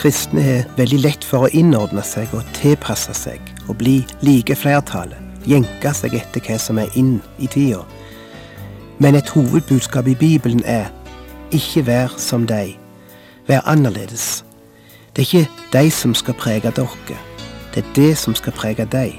Kristne har veldig lett for å innordne seg og tilpasse seg og bli like flertallet, jenke seg etter hva som er inn i tida. Men et hovedbudskap i Bibelen er ikke vær som deg, vær annerledes. Det er ikke de som skal prege dere, det er det som skal prege deg.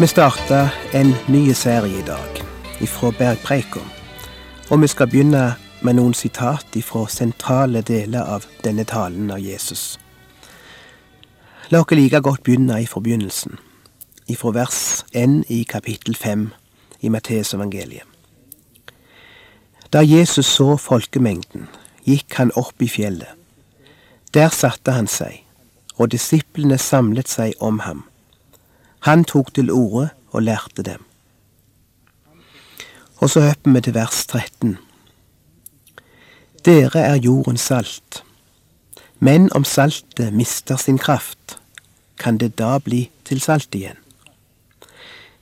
Vi starter en ny serie i dag, ifra Bergpreika. Og vi skal begynne med noen sitat ifra sentrale deler av denne talen av Jesus. La oss like godt begynne i forbegynnelsen, ifra vers 1 i kapittel 5 i Matteusevangeliet. Da Jesus så folkemengden, gikk han opp i fjellet. Der satte han seg, og disiplene samlet seg om ham. Han tok til orde og lærte dem. Og så hopper vi til vers 13. Dere er jordens salt. Men om saltet mister sin kraft, kan det da bli til salt igjen?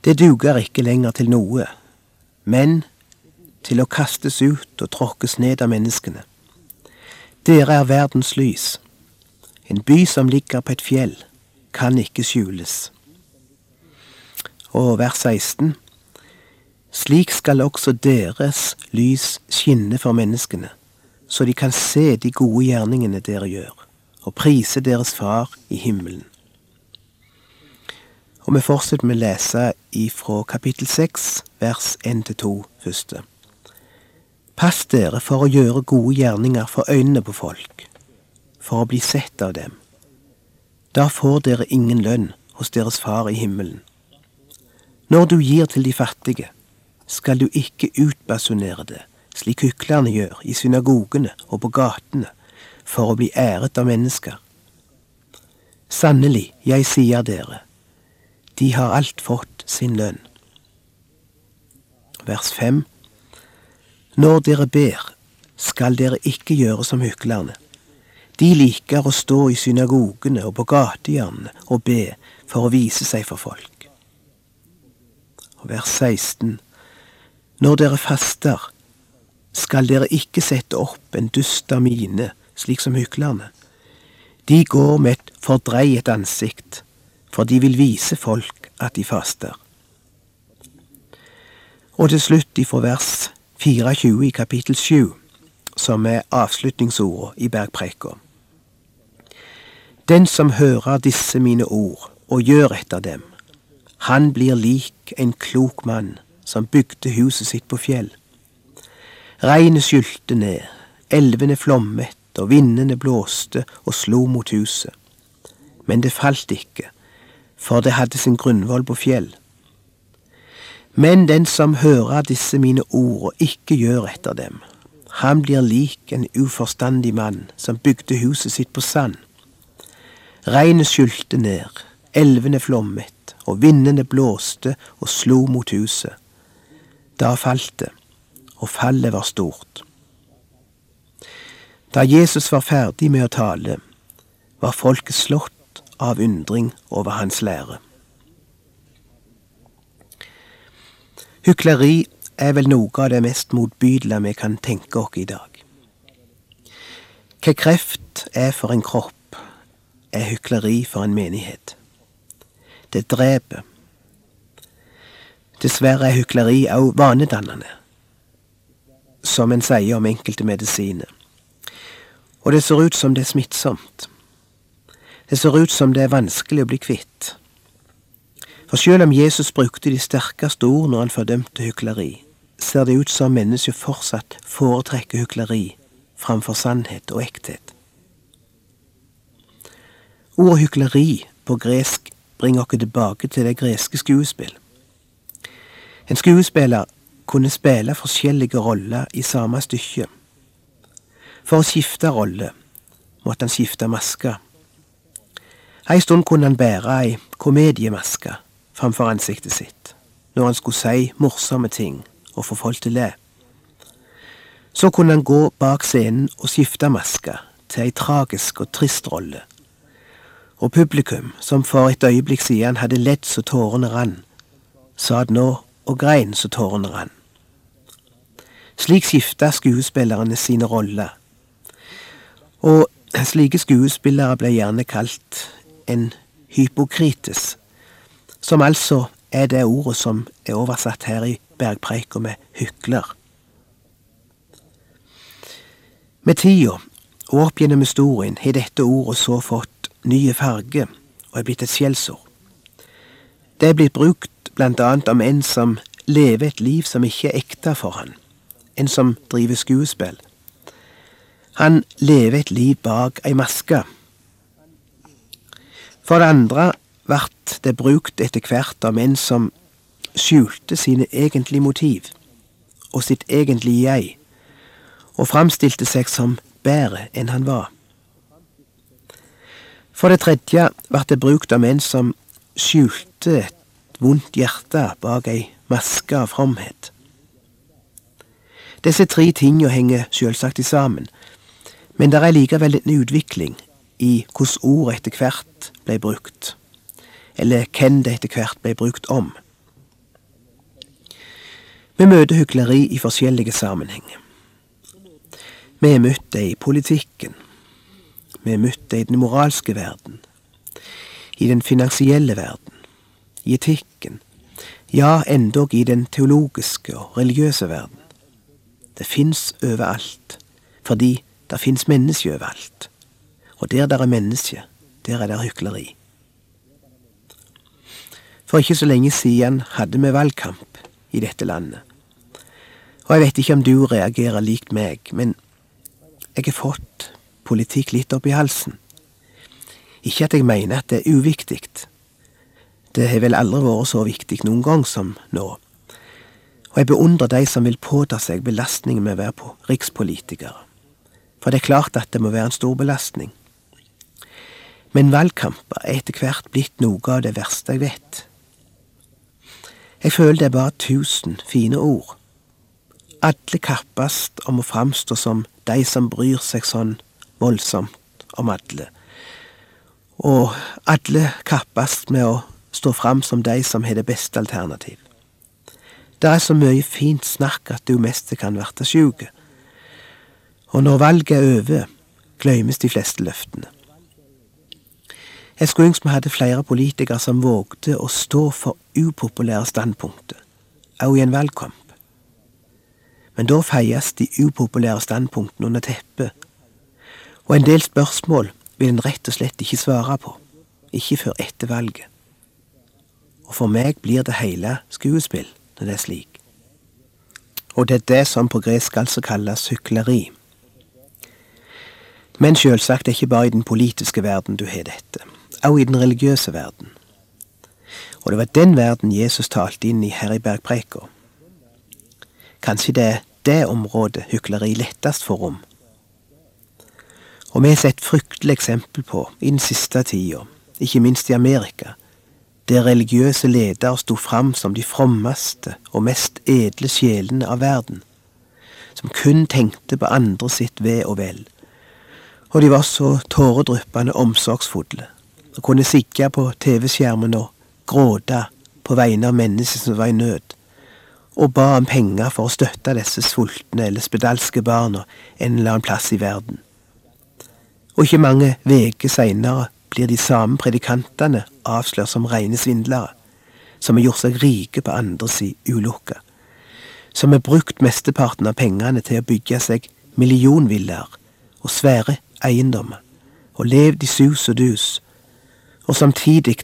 Det duger ikke lenger til noe, men til å kastes ut og tråkkes ned av menneskene. Dere er verdens lys. En by som ligger på et fjell, kan ikke skjules og vers 16. Slik skal også deres lys skinne for menneskene, så de kan se de gode gjerningene dere gjør, og prise deres Far i himmelen. Og vi fortsetter med å lese ifra kapittel 6, vers 1-2 første. Pass dere for å gjøre gode gjerninger for øynene på folk, for å bli sett av dem. Da får dere ingen lønn hos deres Far i himmelen. Når du gir til de fattige, skal du ikke utbasunere det, slik hyklerne gjør i synagogene og på gatene, for å bli æret av mennesker. Sannelig, jeg sier dere, de har alt fått sin lønn. Vers 5 Når dere ber, skal dere ikke gjøre som hyklerne. De liker å stå i synagogene og på gatehjørnene og be for å vise seg for folk vers 16. Når dere faster, skal dere ikke sette opp en dyster mine, slik som hyklerne. De går med et fordreiet ansikt, for de vil vise folk at de faster. Og til slutt ifra vers 24 i kapittel 7, som er avslutningsordet i bergpreika. Den som hører disse mine ord og gjør etter dem, han blir lik en klok mann som bygde huset sitt på fjell. Regnet skylte ned, elvene flommet og vindene blåste og slo mot huset. Men det falt ikke, for det hadde sin grunnvoll på fjell. Men den som hører disse mine ord og ikke gjør etter dem, han blir lik en uforstandig mann som bygde huset sitt på sand. Regnet skylte ned, elvene flommet, og vindene blåste og slo mot huset. Da falt det, og fallet var stort. Da Jesus var ferdig med å tale, var folket slått av undring over hans lære. Hykleri er vel noe av det mest motbydelige vi kan tenke oss i dag. Hva kreft er for en kropp, er hykleri for en menighet. Det dreper. Dessverre er hykleri òg vanedannende, som en sier om enkelte medisiner. Og det ser ut som det er smittsomt. Det ser ut som det er vanskelig å bli kvitt. For selv om Jesus brukte de sterkeste ord når han fordømte hykleri, ser det ut som mennesket fortsatt foretrekker hykleri framfor sannhet og ekthet. Ordet hykleri på gresk bringer oss tilbake til det greske skuespill. En skuespiller kunne spille forskjellige roller i samme stykke. For å skifte rolle måtte han skifte maske. En stund kunne han bære ei komediemaske framfor ansiktet sitt, når han skulle si morsomme ting og få folk til å le. Så kunne han gå bak scenen og skifte maske til ei tragisk og trist rolle. Og publikum, som for et øyeblikk siden hadde ledd så tårene rann, satt nå og grein så tårene rann. Slik skifta skuespillerne sine roller. Og slike skuespillere ble gjerne kalt en hypokrites, som altså er det ordet som er oversatt her i bergpreika med hykler. Med tida og opp gjennom historien har dette ordet så fått nye farger og er blitt et skjellsord. Det er blitt brukt blant annet om en som lever et liv som ikke er ekte for han, en som driver skuespill. Han lever et liv bak ei maske. For det andre vart det brukt etter hvert om en som skjulte sine egentlige motiv og sitt egentlige jeg, og framstilte seg som bedre enn han var. For det tredje ble det brukt av en som skjulte et vondt hjerte bak ei maske av fromhet. Disse tre tinga henger sjølsagt sammen, men det er likevel en utvikling i hvordan ordet etter hvert ble brukt, eller hvem det etter hvert ble brukt om. Vi møter hykleri i forskjellige sammenhenger. Vi har møtt det i politikken. Vi har møtt i den moralske verden. I den finansielle verden. I etikken. Ja, endog i den teologiske og religiøse verden. Det fins overalt, fordi det fins mennesker overalt. Og der der er mennesker, der er der hykleri. For ikke så lenge siden hadde vi valgkamp i dette landet. Og jeg vet ikke om du reagerer likt meg, men jeg har fått politikk litt opp i halsen. Ikke at jeg mener at det er uviktig. Det har vel aldri vært så viktig noen gang som nå. Og jeg beundrer de som vil påta seg belastningen med å være på rikspolitikere. For det er klart at det må være en stor belastning. Men valgkamper er etter hvert blitt noe av det verste jeg vet. Jeg føler det er bare tusen fine ord. Alle kappes om å framstå som de som bryr seg sånn voldsomt om alle. Og alle kappes med å stå fram som de som har det beste alternativ. Det er så mye fint snakk at du mest kan verte sjuk. Og når valget er over, glemmes de fleste løftene. Jeg skulle ønske vi hadde flere politikere som vågde å stå for upopulære standpunkter, også i en valgkamp. Men da feies de upopulære standpunktene under teppet, og en del spørsmål vil en rett og slett ikke svare på, ikke før etter valget. Og for meg blir det hele skuespill når det er slik. Og det er det som på gresk altså kalles hykleri. Men sjølsagt er ikke bare i den politiske verden du har dette også i den religiøse verden. Og det var den verden Jesus talte inn i her i bergpreika. Kanskje det er det området hykleri lettest får rom. Og vi har sett fryktelig eksempel på i den siste tida, ikke minst i Amerika, der religiøse ledere sto fram som de frommeste og mest edle sjelene av verden, som kun tenkte på andre sitt ve og vel, og de var så tåredryppende omsorgsfulle og kunne sigge på TV-skjermen og gråte på vegne av mennesker som var i nød, og ba om penger for å støtte disse sultne eller spedalske barna en eller annen plass i verden. Og ikke mange uker seinere blir de samme predikantene avslørt som rene svindlere, som har gjort seg rike på andres ulykke, som har brukt mesteparten av pengene til å bygge seg millionvillaer og svære eiendommer, og levd i sus og dus, og samtidig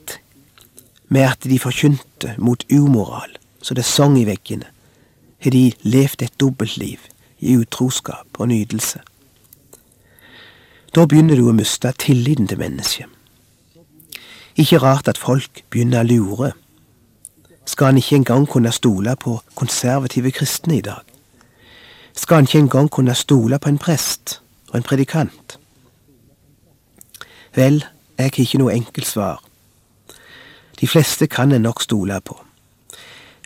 med at de forkynte mot umoral, så det sang i veggene, har de levd et dobbeltliv i utroskap og nytelse. Da begynner du å miste tilliten til mennesket. Ikke rart at folk begynner å lure. Skal han ikke engang kunne stole på konservative kristne i dag? Skal han ikke engang kunne stole på en prest og en predikant? Vel, jeg har ikke noe enkelt svar. De fleste kan en nok stole på.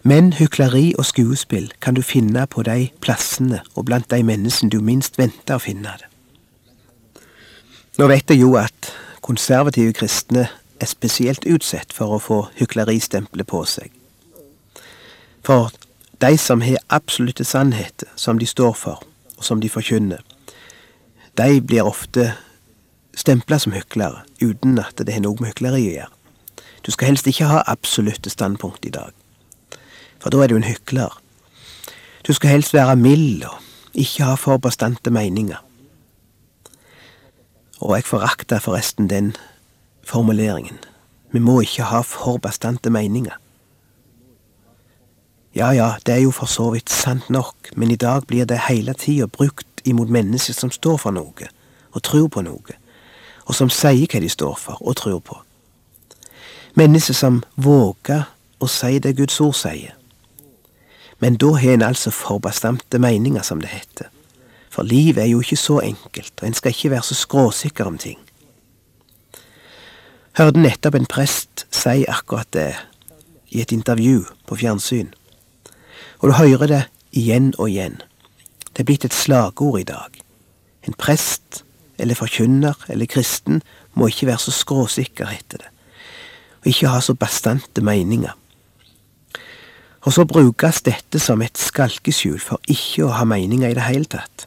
Men hykleri og skuespill kan du finne på de plassene og blant de menneskene du minst venter å finne det. Nå vet jeg jo at konservative kristne er spesielt utsatt for å få hykleristempelet på seg. For de som har absolutte sannheter som de står for, og som de forkynner, de blir ofte stempla som hyklere, uten at det har noe med hykleri å gjøre. Du skal helst ikke ha absolutte standpunkt i dag for da er du en hykler. Du skal helst være mild og ikke ha for bastante meninger. Og jeg forakter forresten den formuleringen. Vi må ikke ha for bastante meninger. Ja ja, det er jo for så vidt sant nok, men i dag blir det hele tida brukt imot mennesker som står for noe, og tror på noe, og som sier hva de står for og tror på. Mennesker som våger å si det Guds ord sier, men da har en altså forbastamte meninger, som det heter. For livet er jo ikke så enkelt, og en skal ikke være så skråsikker om ting. Hørte nettopp en prest si akkurat det i et intervju på fjernsyn. Og du hører det igjen og igjen. Det er blitt et slagord i dag. En prest eller forkynner eller kristen må ikke være så skråsikker, heter det, og ikke ha så bastante meninger. Og så brukes dette som et skalkeskjul for ikke å ha meninger i det hele tatt.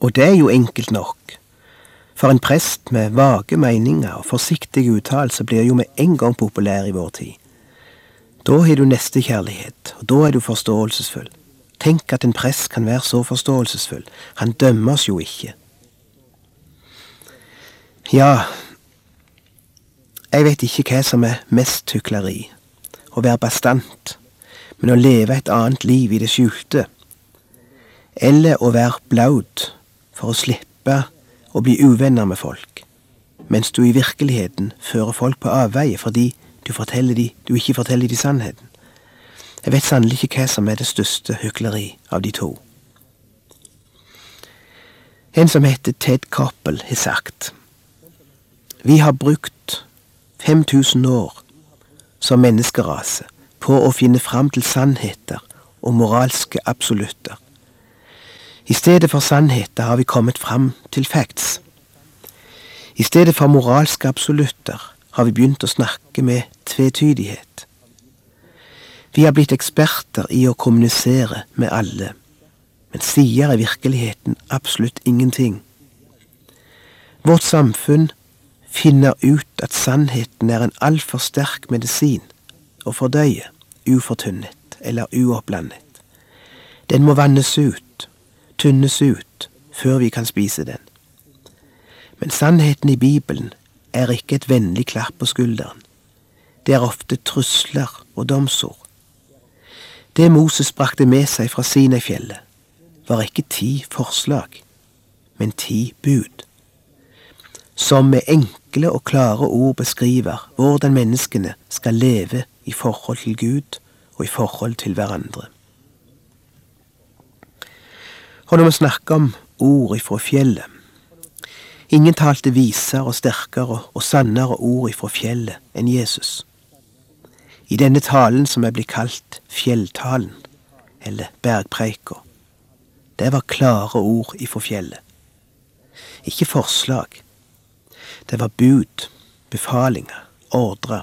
Og det er jo enkelt nok. For en prest med vage meninger og forsiktige uttalelser blir jo med en gang populær i vår tid. Da har du nestekjærlighet, og da er du forståelsesfull. Tenk at en prest kan være så forståelsesfull. Han dømmer oss jo ikke. Ja, jeg vet ikke hva som er mest hykleri å være bastant, men å leve et annet liv i det skjulte. Eller å være blaut for å slippe å bli uvenner med folk, mens du i virkeligheten fører folk på avveie fordi du, de, du ikke forteller de sannheten. Jeg vet sannelig ikke hva som er det største hykleri av de to. En som heter Ted Koppel, har sagt Vi har brukt 5000 år som menneskerase på å finne fram til sannheter og moralske absolutter. I stedet for sannheter har vi kommet fram til facts. I stedet for moralske absolutter har vi begynt å snakke med tvetydighet. Vi har blitt eksperter i å kommunisere med alle, men sier i virkeligheten absolutt ingenting. Vårt samfunn finner ut at sannheten er en altfor sterk medisin å fordøye, ufortynnet eller uoppblandet. Den må vannes ut, tynnes ut, før vi kan spise den. Men sannheten i Bibelen er ikke et vennlig klapp på skulderen. Det er ofte trusler og domsord. Det Moses brakte med seg fra Sinefjellet, var ikke ti forslag, men ti bud som med enkle og klare ord beskriver hvordan menneskene skal leve i forhold til Gud og i forhold til hverandre. Og når vi snakker om ord ifra fjellet Ingen talte visere og sterkere og sannere ord ifra fjellet enn Jesus. I denne talen som er blitt kalt fjelltalen, eller bergpreika, det var klare ord ifra fjellet. Ikke forslag, det var bud, befalinger, ordre.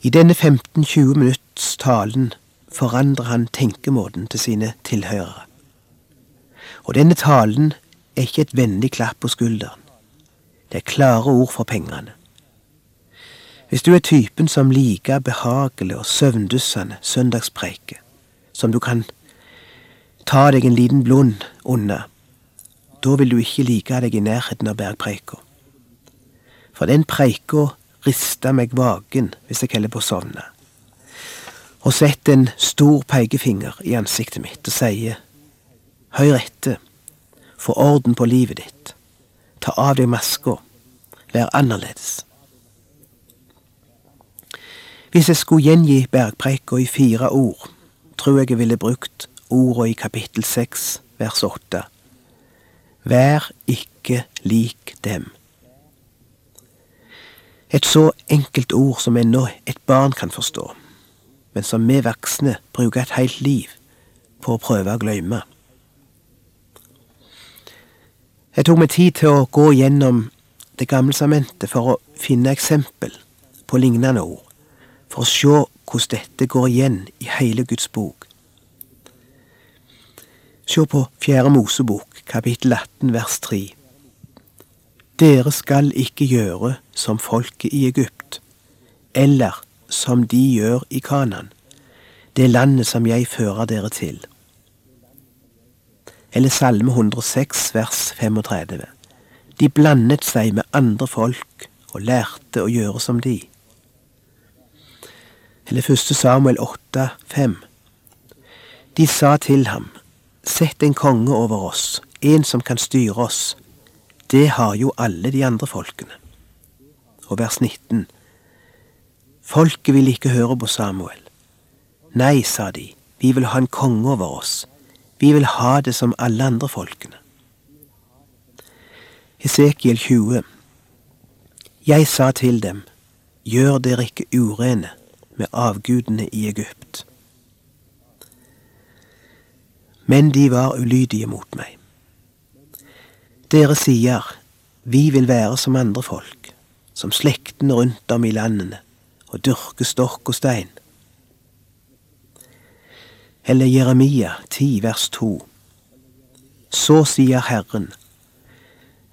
I denne 15-20 minutts talen forandrer han tenkemåten til sine tilhørere. Og denne talen er ikke et vennlig klapp på skulderen. Det er klare ord for pengene. Hvis du er typen som liker behagelig og søvndyssende søndagspreike, som du kan ta deg en liten blund unna, da vil du ikke like deg i nærheten av bergpreika. For den preika rister meg vaken hvis jeg holder på å sovne. Og setter en stor pekefinger i ansiktet mitt og sier, Hør etter, få orden på livet ditt, ta av deg maska, vær annerledes, Hvis jeg skulle gjengi bergpreika i fire ord, tror jeg jeg ville brukt orda i kapittel seks, vers åtte. Vær ikke lik dem. Et så enkelt ord som ennå et barn kan forstå, men som vi voksne bruker et helt liv på å prøve å glemme. Jeg tok meg tid til å gå gjennom Det gamle samentet for å finne eksempel på lignende ord, for å se hvordan dette går igjen i hele Guds bok. Se på Fjerde Mosebok, kapittel 18, vers 3. Dere skal ikke gjøre som folket i Egypt, eller som de gjør i Kanan, det landet som jeg fører dere til eller Salme 106 vers 35. De blandet seg med andre folk og lærte å gjøre som de. Eller 1. Samuel 8, 5. De sa til ham, Sett en konge over oss, en som kan styre oss. Det har jo alle de andre folkene. Og vers 19. Folket ville ikke høre på Samuel. Nei, sa de, vi vil ha en konge over oss vi vil ha det som alle andre folkene. Hesekiel 20 Jeg sa til dem, gjør dere ikke urene med avgudene i Egypt. Men de var ulydige mot meg. Dere sier, vi vil være som andre folk, som slektene rundt om i landene, og dyrke stokk og stein eller Jeremia 10 vers 2. Så sier Herren,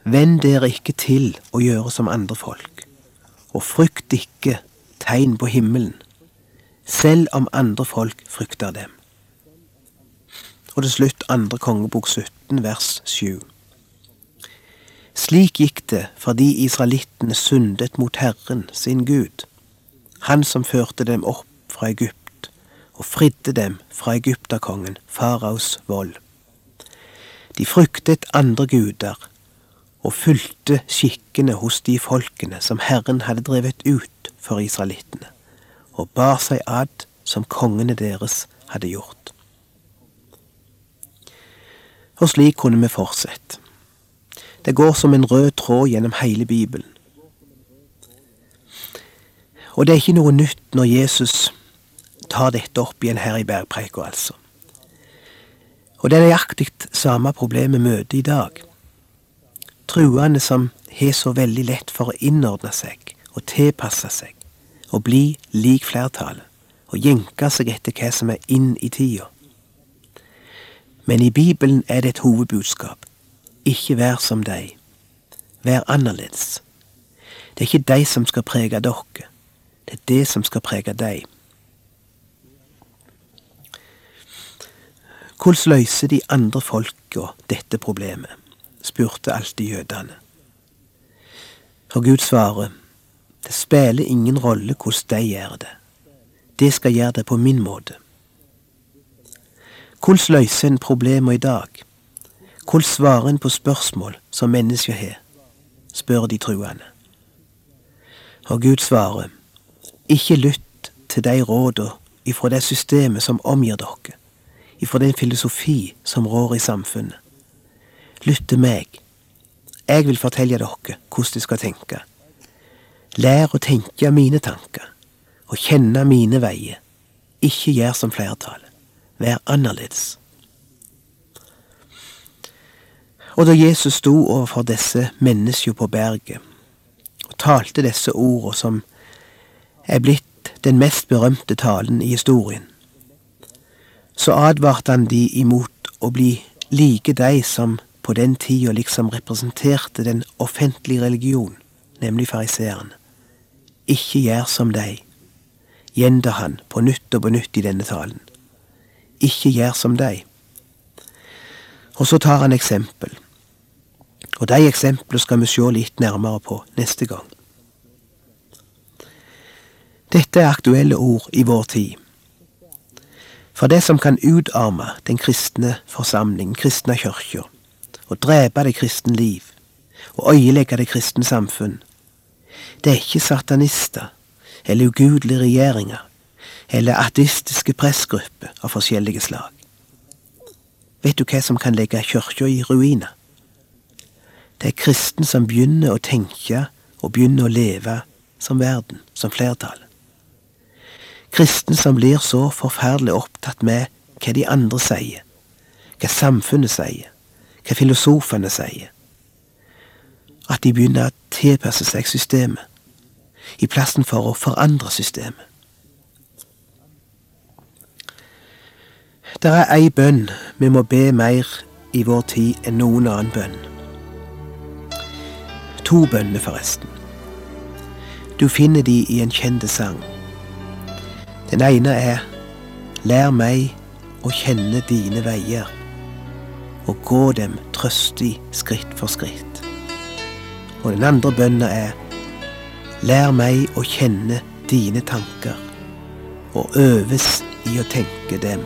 Vend dere ikke til å gjøre som andre folk, og frykt ikke tegn på himmelen, selv om andre folk frykter dem. Og til slutt andre kongebok 17 vers 7. Slik gikk det fordi israelittene syndet mot Herren sin Gud, Han som førte dem opp fra Egypt og fridde dem fra egypterkongen faraos vold. De fryktet andre guder og fulgte skikkene hos de folkene som Herren hadde drevet ut for israelittene, og bar seg ad som kongene deres hadde gjort. Og slik kunne vi fortsette. Det går som en rød tråd gjennom hele Bibelen. Og det er ikke noe nytt når Jesus tar dette opp igjen her i bergpreika, altså. Og det er nøyaktig samme problem vi møter i dag. Truende som har så veldig lett for å innordne seg og tilpasse seg og bli lik flertallet og jenke seg etter hva som er inn i tida. Men i Bibelen er det et hovedbudskap. Ikke vær som deg. Vær annerledes. Det er ikke de som skal prege dere. Det er det som skal prege deg. Hvordan løser de andre folka dette problemet? spurte alltid jødene. Og Gud svarer, det spiller ingen rolle hvordan de gjør det. De skal gjøre det på min måte. Hvordan løser en problemer i dag? Hvordan svarer en på spørsmål som mennesker har? spør de truende. Og Gud svarer, ikke lytt til de råda ifra det systemet som omgir dere ifra den filosofi som rår i samfunnet. Lytt til meg. Jeg vil fortelle dere hvordan de skal tenke. Lær å tenke mine tanker, og kjenne mine veier. Ikke gjør som flertallet. Vær annerledes. Og da Jesus sto overfor disse menneskene på berget, og talte disse ordene som er blitt den mest berømte talen i historien, så advarte han de imot å bli like de som på den tida liksom representerte den offentlige religion, nemlig fariseeren. Ikke gjør som de, gjentar han på nytt og på nytt i denne talen. Ikke gjør som de. Og så tar han eksempel. Og de eksemplene skal vi se litt nærmere på neste gang. Dette er aktuelle ord i vår tid. For det som kan utarme den kristne forsamling, kristne kyrkja, og drepe det kristne liv, og øyelegge det kristne samfunn, det er ikke satanister eller ugudelige regjeringer, eller ateistiske pressgrupper av forskjellige slag. Vet du hva som kan legge kirka i ruiner? Det er kristne som begynner å tenke og begynner å leve som verden, som flertall. Kristne som blir så forferdelig opptatt med hva de andre sier, hva samfunnet sier, hva filosofene sier, at de begynner å tilpasse seg systemet, i plassen for å forandre systemet. Det er ei bønn vi må be mer i vår tid enn noen annen bønn. To bønner, forresten. Du finner de i en kjent sang. Den ene er Lær meg å kjenne dine veier, og gå dem trøstig skritt for skritt. Og den andre bønna er Lær meg å kjenne dine tanker, og øves i å tenke dem.